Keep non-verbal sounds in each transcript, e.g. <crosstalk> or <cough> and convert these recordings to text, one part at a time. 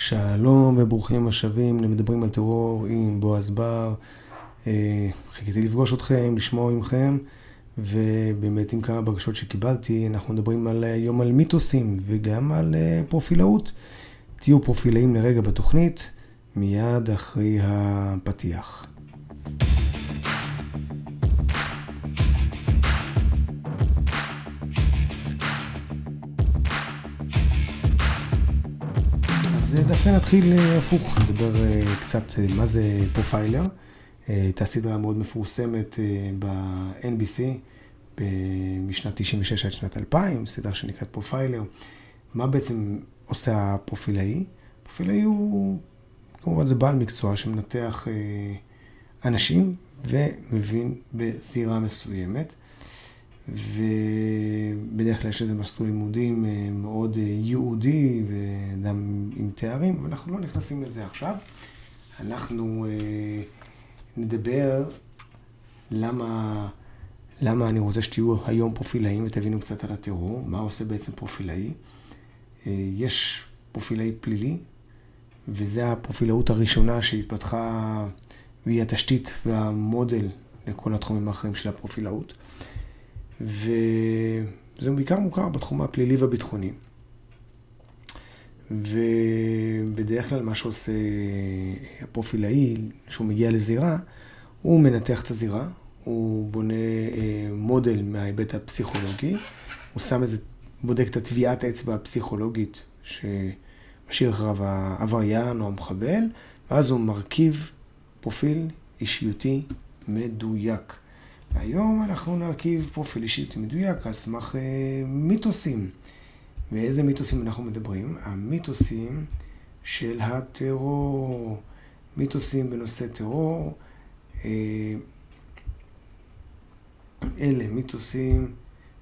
שלום וברוכים השבים למדברים על טרור עם בועז בר. אה, חיכיתי לפגוש אתכם, לשמוע ממכם, ובאמת עם כמה בקשות שקיבלתי, אנחנו מדברים על, היום על מיתוסים וגם על אה, פרופילאות. תהיו פרופילאים לרגע בתוכנית, מיד אחרי הפתיח. אז דווקא נתחיל אה, הפוך, נדבר אה, קצת אה, מה זה profiler. הייתה סדרה מאוד מפורסמת ב-NBC משנת 96 עד שנת 2000, סדרה שנקראת Profiler. מה בעצם עושה הפרופילאי? פרופילאי הוא, כמובן זה בעל מקצוע שמנתח אנשים ומבין בזירה מסוימת. ובדרך כלל יש איזה מסלול לימודים אה, מאוד אה, ייעודי וגם עם תארים, אבל אנחנו לא נכנסים לזה עכשיו. אנחנו אה, נדבר למה, למה אני רוצה שתהיו היום פרופילאים ותבינו קצת על הטרור, מה עושה בעצם פרופילאי. יש פרופילאי פלילי, וזה הפרופילאות הראשונה שהתפתחה, והיא התשתית והמודל לכל התחומים האחרים של הפרופילאות. וזה בעיקר מוכר בתחום הפלילי והביטחוני. ובדרך כלל מה שעושה הפרופילאי, כשהוא מגיע לזירה, הוא מנתח את הזירה, הוא בונה אה, מודל מההיבט הפסיכולוגי, הוא שם איזה, בודק את הטביעת האצבע הפסיכולוגית שמשאיר אחריו העבריין או המחבל, ואז הוא מרכיב פרופיל אישיותי מדויק. והיום אנחנו נרכיב פרופיל אישית מדויק על סמך אה, מיתוסים. ואיזה מיתוסים אנחנו מדברים? המיתוסים של הטרור. מיתוסים בנושא טרור. אה, אלה מיתוסים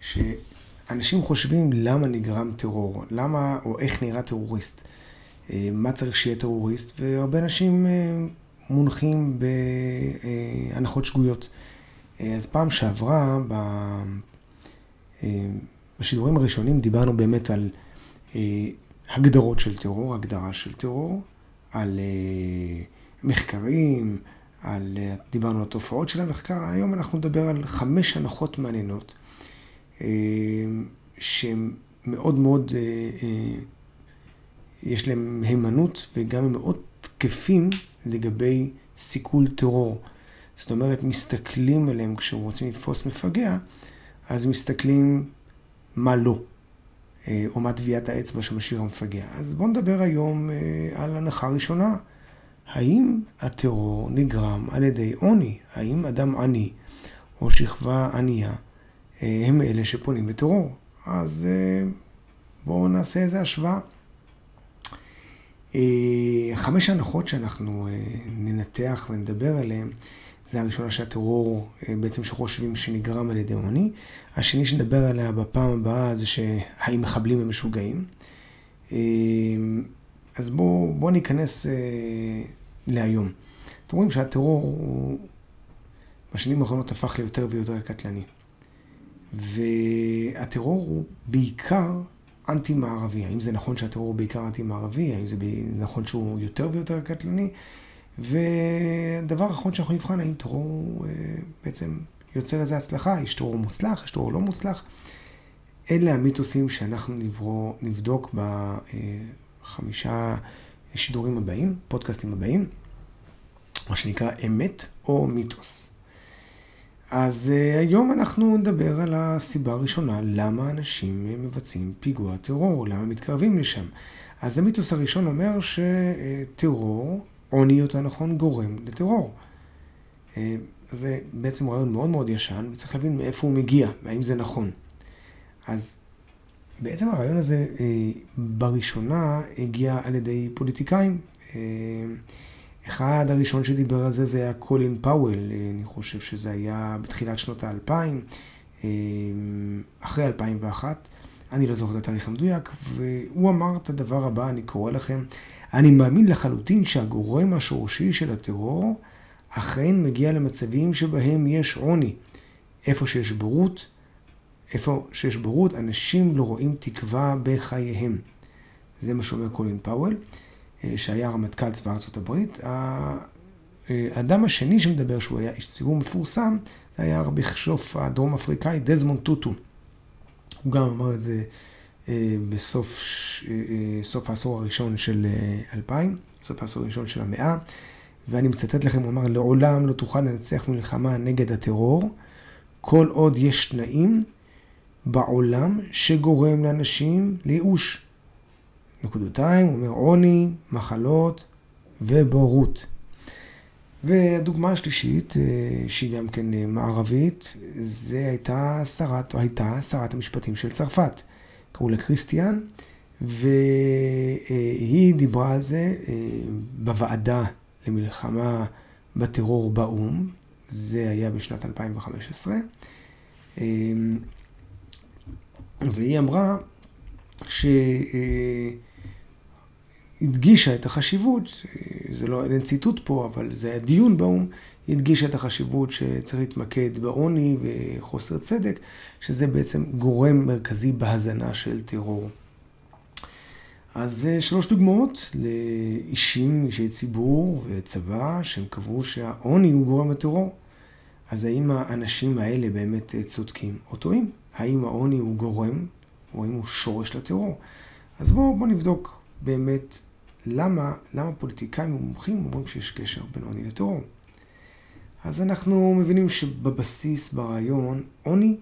שאנשים חושבים למה נגרם טרור, למה או איך נראה טרוריסט, אה, מה צריך שיהיה טרוריסט, והרבה אנשים אה, מונחים בהנחות שגויות. אה, אז פעם שעברה, אה, בשידורים הראשונים דיברנו באמת על אה, הגדרות של טרור, הגדרה של טרור, על מחקרים, על, דיברנו על תופעות של המחקר, היום אנחנו נדבר על חמש הנחות מעניינות, שהן מאוד מאוד, יש להם הימנעות וגם הם מאוד תקפים לגבי סיכול טרור. זאת אומרת, מסתכלים עליהם כשרוצים לתפוס מפגע, אז מסתכלים מה לא, אה, או מה טביעת האצבע שמשאיר המפגע. אז בואו נדבר היום אה, על הנחה ראשונה. האם הטרור נגרם על ידי עוני? האם אדם עני או שכבה ענייה אה, הם אלה שפונים לטרור? אז בואו נעשה איזה השוואה. חמש הנחות שאנחנו ננתח ונדבר עליהן זה הראשונה שהטרור אה, בעצם שחושבים שנגרם על ידי עוני. השני שנדבר עליה בפעם הבאה זה שהאם מחבלים הם משוגעים. אה, אז בואו בוא ניכנס אה, להיום. אתם רואים שהטרור בשנים האחרונות הפך ליותר ויותר קטלני. והטרור הוא בעיקר אנטי-מערבי. האם זה נכון שהטרור הוא בעיקר אנטי-מערבי? האם זה נכון שהוא יותר ויותר קטלני? ודבר אחרון שאנחנו נבחן, האם טרור אה, בעצם יוצר איזו הצלחה, יש טרור מוצלח, יש טרור לא מוצלח. אלה המיתוסים שאנחנו נברוא, נבדוק בחמישה שידורים הבאים, פודקאסטים הבאים, מה שנקרא אמת או מיתוס. אז uh, היום אנחנו נדבר על הסיבה הראשונה, למה אנשים מבצעים פיגוע טרור, למה מתקרבים לשם. אז המיתוס הראשון אומר שטרור עוני יותר נכון גורם לטרור. אה, זה בעצם רעיון מאוד מאוד ישן, וצריך להבין מאיפה הוא מגיע, והאם זה נכון. אז בעצם הרעיון הזה אה, בראשונה הגיע על ידי פוליטיקאים. אה, אחד הראשון שדיבר על זה זה היה קולין פאוול, אני חושב שזה היה בתחילת שנות האלפיים, אחרי 2001, אני לא זוכר את התאריך המדויק, והוא אמר את הדבר הבא, אני קורא לכם, אני מאמין לחלוטין שהגורם השורשי של הטרור אכן מגיע למצבים שבהם יש עוני. איפה שיש בורות, איפה שיש בורות, אנשים לא רואים תקווה בחייהם. זה מה שאומר קולין פאוול. שהיה רמטכ"ל צבא ארצות הברית. האדם השני שמדבר, שהוא היה איש ציבור מפורסם, זה היה רבי חשוף הדרום אפריקאי, דזמונד טוטו. הוא גם אמר את זה בסוף סוף העשור הראשון של 2000, סוף העשור הראשון של המאה, ואני מצטט לכם, הוא אמר, לעולם לא תוכל לנצח מלחמה נגד הטרור, כל עוד יש תנאים בעולם שגורם לאנשים לייאוש. נקודותיים, הוא אומר עוני, מחלות ובורות. והדוגמה השלישית, אה, שהיא גם כן אה, מערבית, זה הייתה שרת, הייתה שרת המשפטים של צרפת. קראו לה קריסטיאן, והיא דיברה על זה אה, בוועדה למלחמה בטרור באו"ם, זה היה בשנת 2015, והיא אמרה ש... הדגישה את החשיבות, זה לא, אין ציטוט פה, אבל זה היה דיון באו"ם, הדגישה את החשיבות שצריך להתמקד בעוני וחוסר צדק, שזה בעצם גורם מרכזי בהזנה של טרור. אז שלוש דוגמאות לאישים, אישי ציבור וצבא, שהם קבעו שהעוני הוא גורם לטרור. אז האם האנשים האלה באמת צודקים או טועים? האם העוני הוא גורם, או האם הוא שורש לטרור? אז בואו בוא נבדוק באמת למה, למה פוליטיקאים ומומחים אומרים שיש קשר בין עוני לטרור. אז אנחנו מבינים שבבסיס, ברעיון, עוני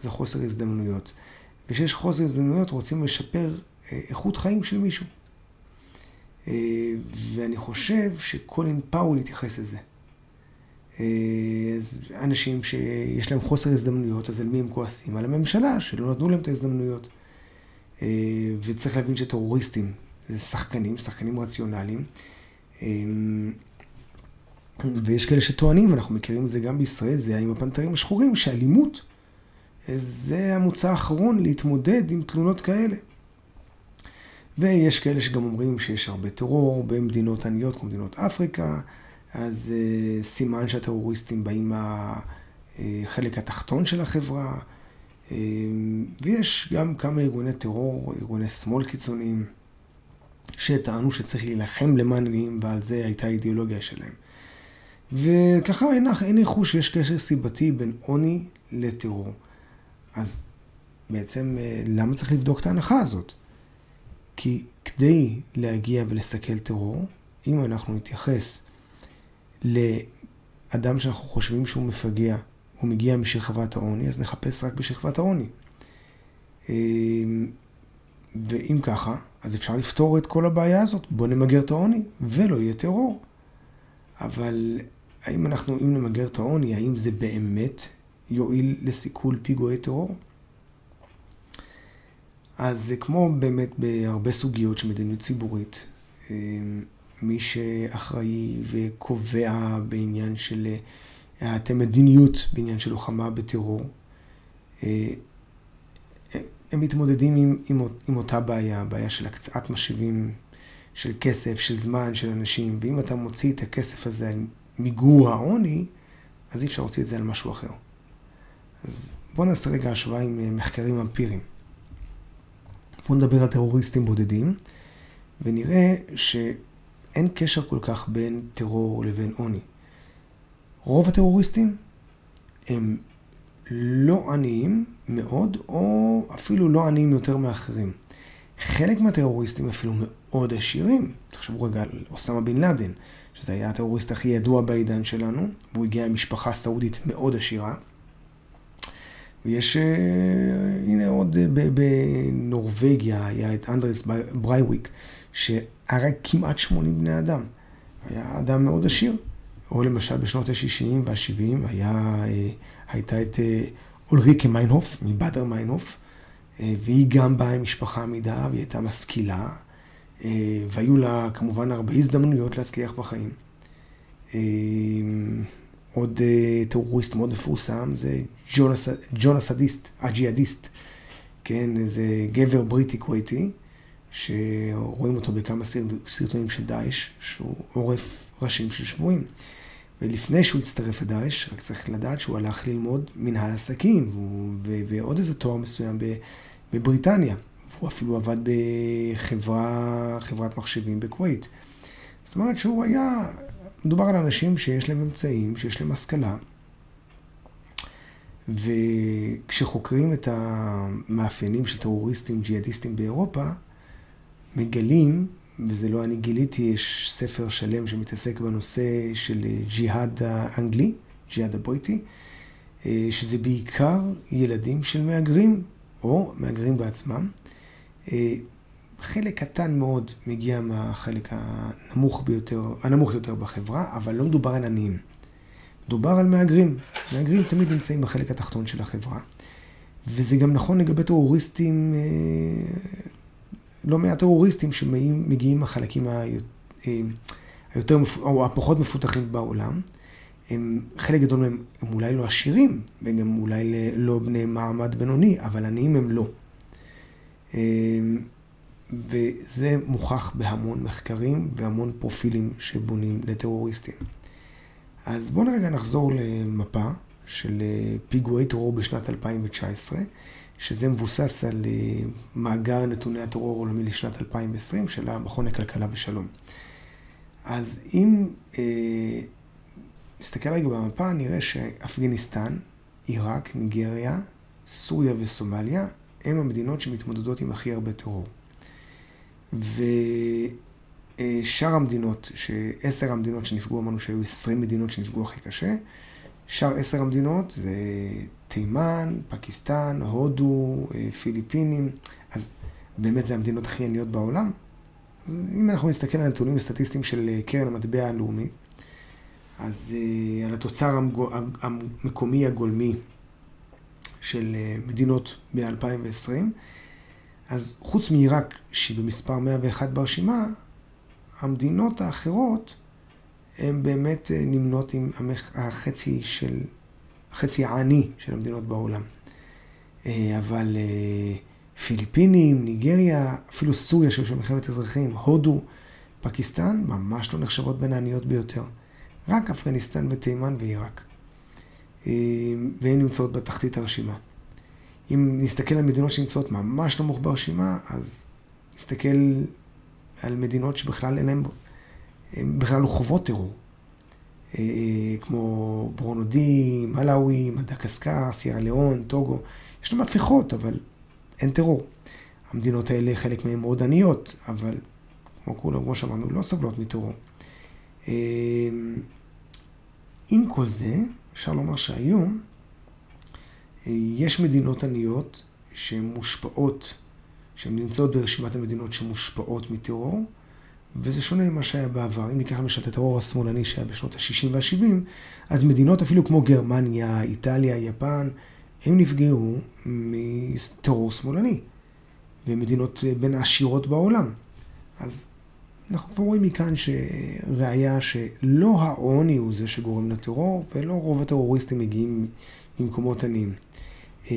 זה חוסר הזדמנויות. וכשיש חוסר הזדמנויות רוצים לשפר אה, איכות חיים של מישהו. אה, ואני חושב שקולין פאול התייחס לזה. אה, אז אנשים שיש להם חוסר הזדמנויות, אז על מי הם כועסים? על הממשלה, שלא נתנו להם את ההזדמנויות. וצריך להבין שטרוריסטים זה שחקנים, שחקנים רציונליים. ויש כאלה שטוענים, אנחנו מכירים את זה גם בישראל, זה עם הפנתרים השחורים, שאלימות זה המוצא האחרון להתמודד עם תלונות כאלה. ויש כאלה שגם אומרים שיש הרבה טרור במדינות עניות כמו מדינות אפריקה, אז uh, סימן שהטרוריסטים באים מהחלק התחתון של החברה. Uh, ויש גם כמה ארגוני טרור, ארגוני שמאל קיצוניים. שטענו שצריך להילחם למען עניים, ועל זה הייתה האידיאולוגיה שלהם. וככה הניחו שיש קשר סיבתי בין עוני לטרור. אז בעצם אה, למה צריך לבדוק את ההנחה הזאת? כי כדי להגיע ולסכל טרור, אם אנחנו נתייחס לאדם שאנחנו חושבים שהוא מפגע, הוא מגיע משכבת העוני, אז נחפש רק בשכבת העוני. אה, ואם ככה, אז אפשר לפתור את כל הבעיה הזאת. בוא נמגר את העוני, ולא יהיה טרור. אבל האם אנחנו, אם נמגר את העוני, האם זה באמת יועיל לסיכול פיגועי טרור? אז זה כמו באמת בהרבה סוגיות של מדיניות ציבורית. אה, מי שאחראי וקובע בעניין של האטי אה, מדיניות, בעניין של לוחמה בטרור, אה, הם מתמודדים עם, עם, עם אותה בעיה, בעיה של הקצאת משיבים, של כסף, של זמן, של אנשים, ואם אתה מוציא את הכסף הזה מיגור העוני, אז אי אפשר להוציא את זה על משהו אחר. אז בואו נעשה רגע השוואה עם אה, מחקרים אמפיריים. בואו נדבר על טרוריסטים בודדים, ונראה שאין קשר כל כך בין טרור לבין עוני. רוב הטרוריסטים הם לא עניים מאוד, או אפילו לא עניים יותר מאחרים. חלק מהטרוריסטים אפילו מאוד עשירים. תחשבו רגע על אוסמה בן לאדן, שזה היה הטרוריסט הכי ידוע בעידן שלנו, והוא הגיע ממשפחה סעודית מאוד עשירה. ויש, uh, הנה עוד uh, בנורבגיה היה את אנדרס ברייוויק, שהרג כמעט 80 בני אדם. היה אדם מאוד עשיר. או למשל בשנות ה-60 וה-70 היה, uh, הייתה את אולריקה מיינהוף, מבאדר מיינהוף, אה, והיא גם באה עם משפחה עמידה, והיא הייתה משכילה, אה, והיו לה כמובן הרבה הזדמנויות להצליח בחיים. אה, עוד טרוריסט מאוד מפורסם זה ג'ון הסדיסט, הג'יהאדיסט, כן, זה גבר בריטי כווייתי, שרואים אותו בכמה סרטונים של דאעש, שהוא עורף ראשים של שבויים. ולפני שהוא הצטרף לדאעש, רק צריך לדעת שהוא הלך ללמוד מנהל עסקים, ועוד איזה תואר מסוים בבריטניה. והוא אפילו עבד בחברה, חברת מחשבים בכווית. זאת אומרת שהוא היה, מדובר על אנשים שיש להם אמצעים, שיש להם השכלה, וכשחוקרים את המאפיינים של טרוריסטים ג'יהאדיסטים באירופה, מגלים, וזה לא אני גיליתי, יש ספר שלם שמתעסק בנושא של ג'יהאד האנגלי, ג'יהאד הבריטי, שזה בעיקר ילדים של מהגרים, או מהגרים בעצמם. חלק קטן מאוד מגיע מהחלק הנמוך ביותר, הנמוך יותר בחברה, אבל לא מדובר על עניים. מדובר על מהגרים. מהגרים תמיד נמצאים בחלק התחתון של החברה. וזה גם נכון לגבי טרוריסטים, אה, לא מעט טרוריסטים שמגיעים מהחלקים אה, היותר, או הפחות מפותחים בעולם. הם, חלק גדול מהם הם אולי לא עשירים, וגם אולי לא בני מעמד בינוני, אבל עניים הם לא. אה, וזה מוכח בהמון מחקרים והמון פרופילים שבונים לטרוריסטים. אז בואו רגע נחזור למפה של אה, פיגועי טרור בשנת 2019, שזה מבוסס על אה, מאגר נתוני הטרור העולמי לשנת 2020 של המכון לכלכלה ושלום. אז אם אה, נסתכל רגע במפה, נראה שאפגניסטן, עיראק, ניגריה, סוריה וסומליה הם המדינות שמתמודדות עם הכי הרבה טרור. ושאר המדינות, עשר המדינות שנפגעו, אמרנו שהיו עשרים מדינות שנפגעו הכי קשה. שאר עשר המדינות זה תימן, פקיסטן, הודו, אה, פיליפינים, אז באמת זה המדינות הכי עניות בעולם. אז אם אנחנו נסתכל על הנתונים הסטטיסטיים של אה, קרן המטבע הלאומי, אז אה, על התוצר המקומי הגולמי של מדינות ב-2020, אז חוץ מעיראק, שהיא במספר 101 ברשימה, המדינות האחרות הן באמת אה, נמנות עם החצי של, החצי העני של המדינות בעולם. אה, אבל אה, פיליפינים, ניגריה, אפילו סוריה שיש שם מלחמת אזרחים, הודו, פקיסטן, ממש לא נחשבות בין העניות ביותר. רק אפגניסטן ותימן ועיראק. והן נמצאות בתחתית הרשימה. אם נסתכל על מדינות שנמצאות ממש נמוך ברשימה, אז נסתכל על מדינות שבכלל אין להן, בכלל לא חוות טרור. אה, כמו ברונודי, מלאווי, מדקסקר, סיירה ליאון, טוגו. יש להם הפיכות, אבל אין טרור. המדינות האלה, חלק מהן מאוד עניות, אבל כמו כולם, כמו שאמרנו, לא סובלות מטרור. אה, עם כל זה, אפשר לומר שהיום יש מדינות עניות שהן מושפעות, שהן נמצאות ברשימת המדינות שמושפעות מטרור, וזה שונה ממה שהיה בעבר. אם ניקח למשל את הטרור השמאלני שהיה בשנות ה-60 וה-70, אז מדינות אפילו כמו גרמניה, איטליה, יפן, הם נפגעו מטרור שמאלני, ומדינות בין העשירות בעולם. אז אנחנו כבר רואים מכאן שראיה שלא העוני הוא זה שגורם לטרור, ולא רוב הטרוריסטים מגיעים ממקומות עניים. אה,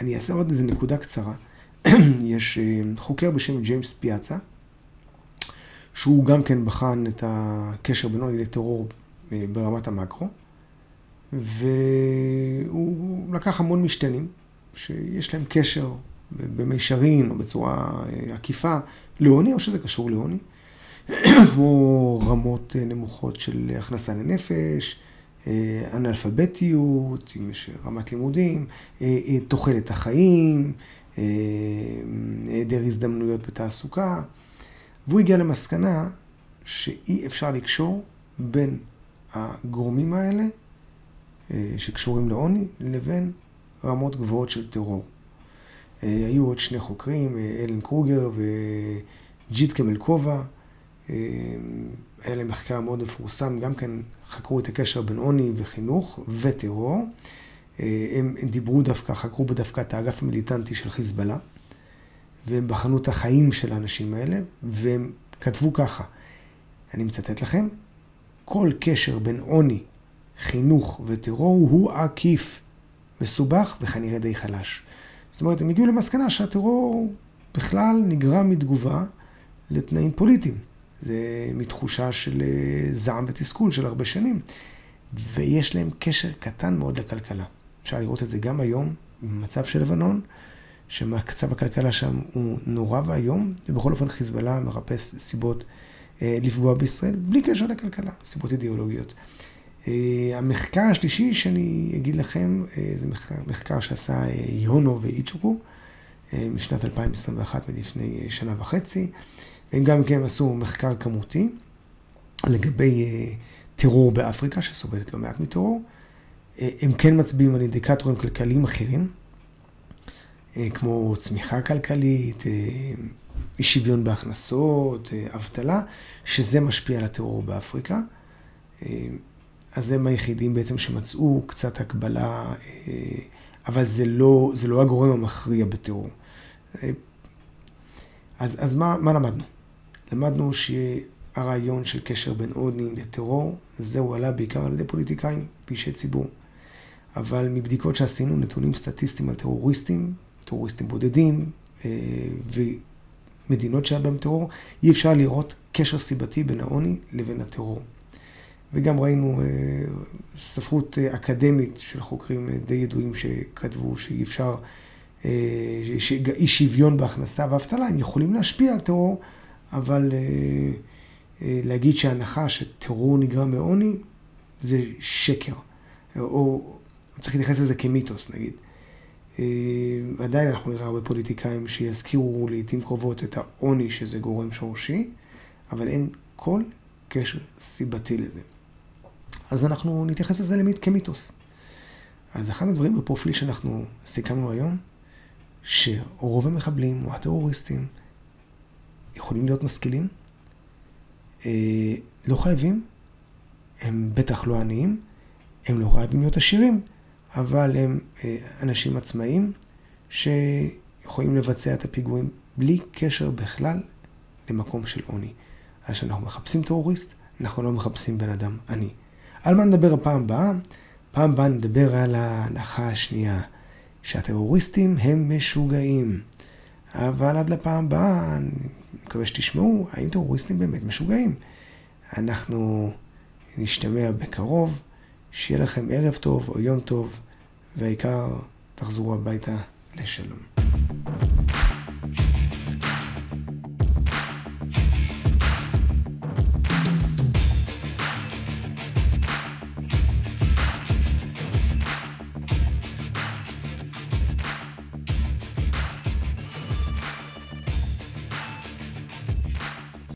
אני אעשה עוד איזה נקודה קצרה. <clears throat> יש אה, חוקר בשם ג'יימס פיאצה, שהוא גם כן בחן את הקשר בינו לטרור אה, ברמת המקרו, והוא לקח המון משתנים שיש להם קשר במישרין או בצורה עקיפה לעוני, או שזה קשור לעוני, <clears throat> כמו רמות נמוכות של הכנסה לנפש, אה, אנאלפביתיות, אם יש רמת לימודים, אה, אה, תוחלת החיים, היעדר הזדמנויות בתעסוקה, והוא הגיע למסקנה שאי אפשר לקשור בין הגורמים האלה שקשורים לעוני לבין רמות גבוהות של טרור. היו עוד שני חוקרים, אלן קרוגר וג'יט קמלקובה, היה להם מחקר מאוד מפורסם, גם כן חקרו את הקשר בין עוני וחינוך וטרור. אה, הם דיברו דווקא, חקרו דווקא את האגף המיליטנטי של חיזבאללה, והם בחנו את החיים של האנשים האלה, והם כתבו ככה, אני מצטט לכם, כל קשר בין עוני, חינוך וטרור הוא עקיף, מסובך וכנראה די חלש. זאת אומרת, הם הגיעו למסקנה שהטרור בכלל נגרם מתגובה לתנאים פוליטיים. זה מתחושה של אה, זעם ותסכול של הרבה שנים. ויש להם קשר קטן מאוד לכלכלה. אפשר לראות את זה גם היום, במצב של לבנון, שמצב הכלכלה שם הוא נורא ואיום, ובכל אופן חיזבאללה מחפש סיבות אה, לפגוע בישראל, בלי קשר לכלכלה, סיבות אידיאולוגיות. אה, המחקר השלישי שאני אגיד לכם, אה, זה מחקר, שעשה יונו ואיצ'וקו משנת 2021 מלפני שנה וחצי. הם גם כן עשו מחקר כמותי לגבי טרור באפריקה, שסובלת לא מעט מטרור. הם כן מצביעים על אינדיקטורים כלכליים אחרים, כמו צמיחה כלכלית, אי שוויון בהכנסות, אבטלה, שזה משפיע על הטרור באפריקה. אז הם היחידים בעצם שמצאו קצת הקבלה, אבל זה לא, זה לא הגורם המכריע בטרור. אז, אז מה, מה למדנו? למדנו שהרעיון של קשר בין עוני לטרור, זה הועלה בעיקר על ידי פוליטיקאים ואישי ציבור. אבל מבדיקות שעשינו, נתונים סטטיסטיים על טרוריסטים, טרוריסטים בודדים, ומדינות שהיה בהם טרור, אי אפשר לראות קשר סיבתי בין העוני לבין הטרור. וגם ראינו ספרות אקדמית של חוקרים די ידועים שכתבו שאי אפשר, שאי שוויון בהכנסה ואבטלה, הם יכולים להשפיע על טרור, אבל להגיד שההנחה שטרור נגרם מעוני, זה שקר. או צריך להתייחס לזה כמיתוס, נגיד. עדיין אנחנו נראה הרבה פוליטיקאים שיזכירו לעיתים קרובות את העוני שזה גורם שורשי, אבל אין כל קשר סיבתי לזה. אז אנחנו נתייחס לזה כמיתוס. אז אחד הדברים בפרופיל שאנחנו סיכמנו היום, שרוב המחבלים או הטרוריסטים יכולים להיות משכילים, אה, לא חייבים, הם בטח לא עניים, הם לא חייבים להיות עשירים, אבל הם אה, אנשים עצמאיים שיכולים לבצע את הפיגועים בלי קשר בכלל למקום של עוני. אז כשאנחנו מחפשים טרוריסט, אנחנו לא מחפשים בן אדם עני. על מה נדבר הפעם הבאה? פעם הבאה נדבר על ההנחה השנייה, שהטרוריסטים הם משוגעים. אבל עד לפעם הבאה, אני מקווה שתשמעו, האם טרוריסטים באמת משוגעים? אנחנו נשתמע בקרוב, שיהיה לכם ערב טוב או יום טוב, והעיקר תחזרו הביתה לשלום.